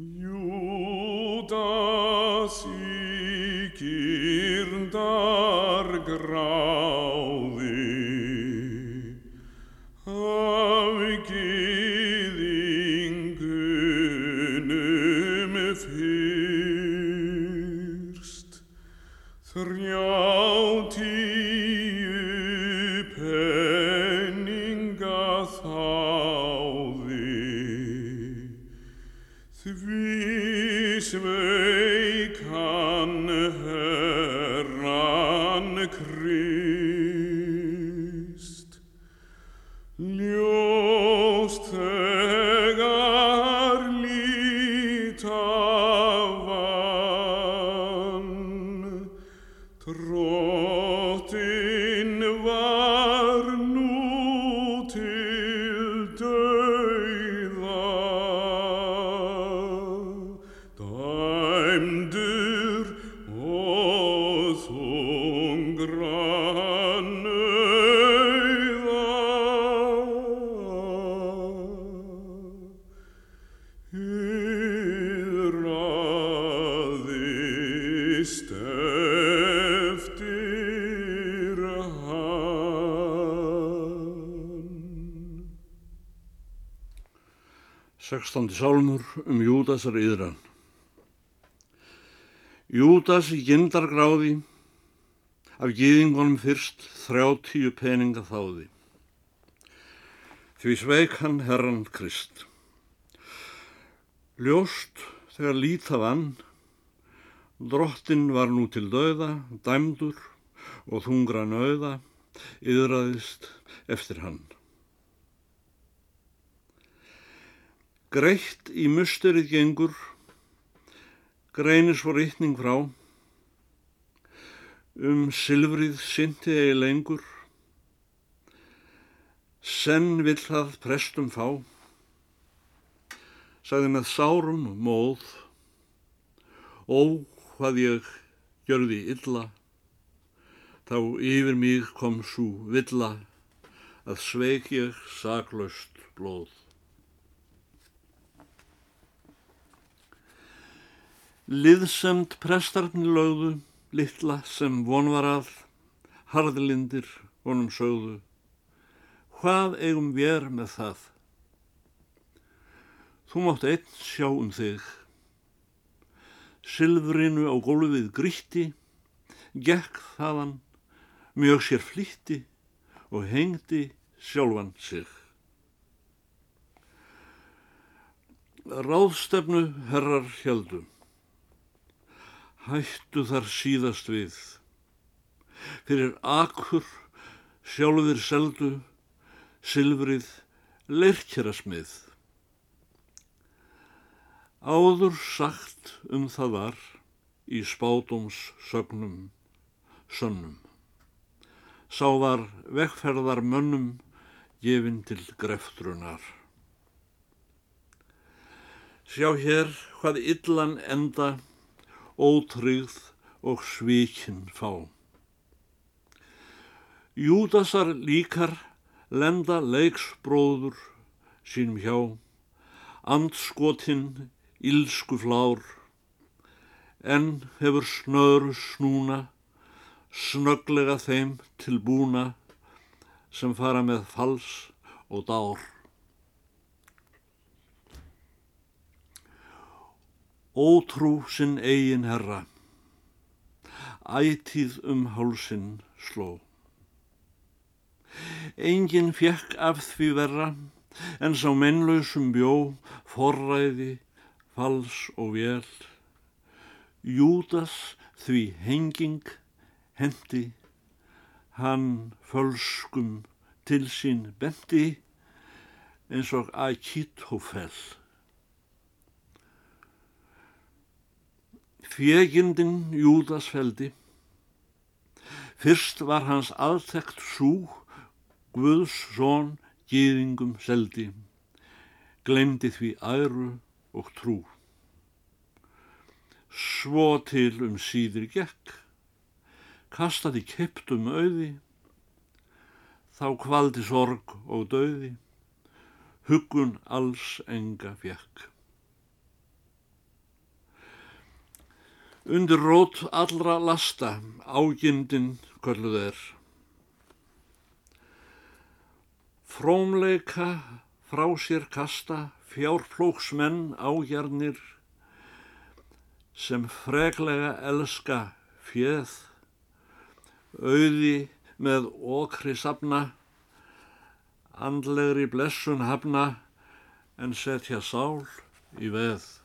Júdas í kýrndar gráði af gyðingunum fyrst þrjátíu því sveik hann herran Krist Sextándi sálmur um Júdasar yðran. Júdas í gindargráði, af gýðingunum fyrst þrjátíu peninga þáði. Því sveik hann herran Krist. Ljóst þegar líta vann, drottin var nú til dauða, dæmdur og þungra nauða, yðraðist eftir hann. Greitt í musterið gengur, greinis vor ytning frá, um silfrið synti eigi lengur, senn vill það prestum fá, sagði með sárum móð, ó hvað ég gjörði illa, þá yfir mig kom svo villa að sveik ég saklaust blóð. Liðsemd prestarnir lögðu, litla sem von var að, harðlindir honum sögðu. Hvað eigum vér með það? Þú mátt einn sjá um þig. Silfrinu á gólfið grítti, gekk þaðan, mjög sér flýtti og hengdi sjálfan sig. Ráðstefnu herrar heldu hættu þar síðast við. Fyrir akur sjálfur seldu, silfrið leirkjara smið. Áður sagt um það var í spátums sögnum sönnum. Sá var vegferðar mönnum gefin til greftrunar. Sjá hér hvað illan enda ótryggð og svíkin fá. Júdasar líkar lenda leiksbróður sínum hjá, andskotinn ílsku flár, en hefur snöru snúna, snöglega þeim til búna sem fara með fals og dár. Ótrú sinn eigin herra, ætíð um hálsinn sló. Engin fjekk af því verra, en sá mennlausum bjó, forræði, fals og vél. Júdas því henging hendi, hann fölskum til sín benti, eins og Akitofel. Fjegindin Júdas feldi. Fyrst var hans aðtekt sú, Guðs són gýðingum seldi, glemdi því æru og trú. Svo til um síðir gekk, kastaði kiptum auði, þá kvaldi sorg og dauði, huggun alls enga fjekk. Undir rót allra lasta, ágindin kölluð er. Frómleika frá sér kasta, fjárflóksmenn áhjarnir, sem freglega elska fjöð, auði með okri sapna, andlegri blessun hafna en setja sál í veð.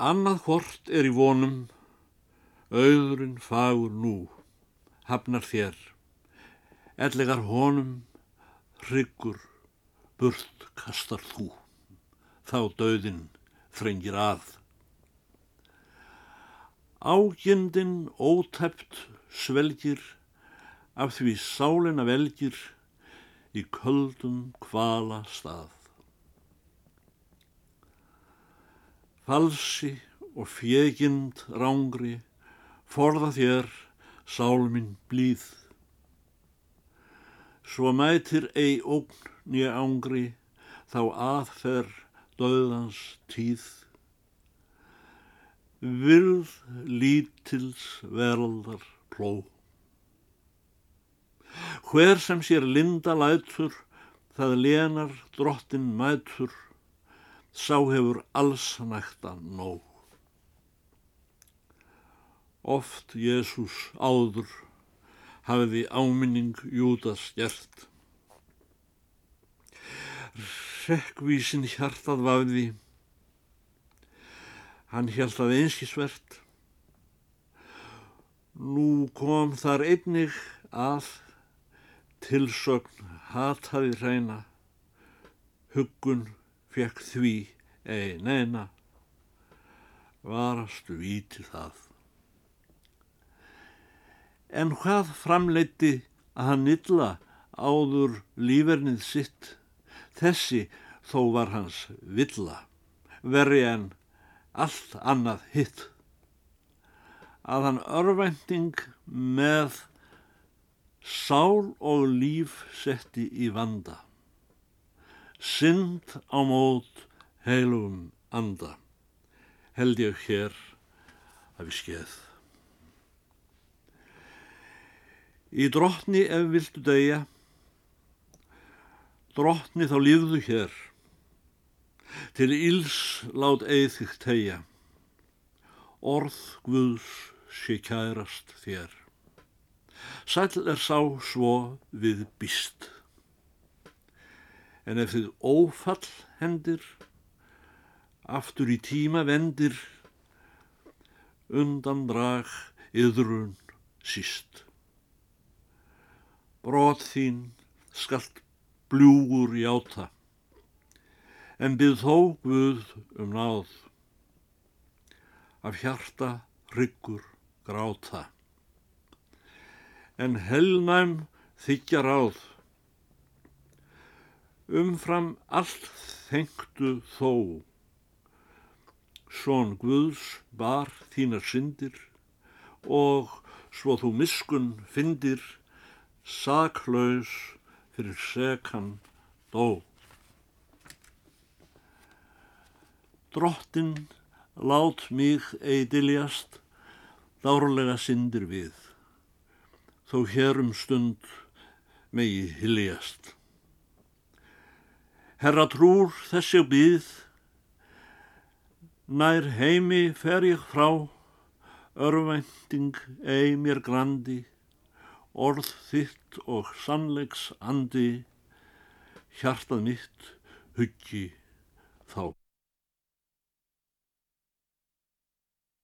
Annað hvort er í vonum, auðurinn fagur nú, hafnar þér, ellegar honum, hryggur, burt kastar þú, þá döðin þrengir að. Ágindin ótæpt svelgir, af því sálina velgir í köldum kvala stað. Falsi og fjegind rángri, forða þér sálminn blíð. Svo mætir ei ógn nýja ángri, þá aðfer döðans tíð virð lítils veraldar pló. Hver sem sér linda lætur, það lenar drottin mætur, sá hefur alls nækta nóg. Oft Jésús áður hafiði áminning Júdas gert. Rekkvísin hjartað vafði, Hann að einskisvert. Nú kom þar einnig að tilsögn hataði hreina, huggun fekk því ei neina, varastu víti það. En hvað framleiti að hann illa áður lífernið sitt, þessi þó var hans villa, verri en allt annað hitt. Að hann örvænting með sál og líf setti í vanda synd á mót heilum anda held ég hér að við skeið í drottni ef viltu degja drottni þá lífðu hér til íls lát eið þig tegja, orð Guðs sé kærast þér. Sæl er sá svo við býst. En ef þið ófall hendir, aftur í tíma vendir, undan drag yðrun síst. Brot þín skalt bljúgur játa en byggð þó Guð um náð. Af hjarta ryggur gráta. En helnæm þykja ráð. Umfram allt þengtu þó. Svon Guðs bar þínar syndir og svo þú miskun findir saklaus fyrir sekan dó. Drottin, lát mig eidiljast, dárlega syndir við, þó hér um stund megi hyljast. Herra trúr þessi býð, nær heimi fer ég frá, örvænting ei mér grandi, orð þitt og sannleiks andi, hjartað mitt huggi þá.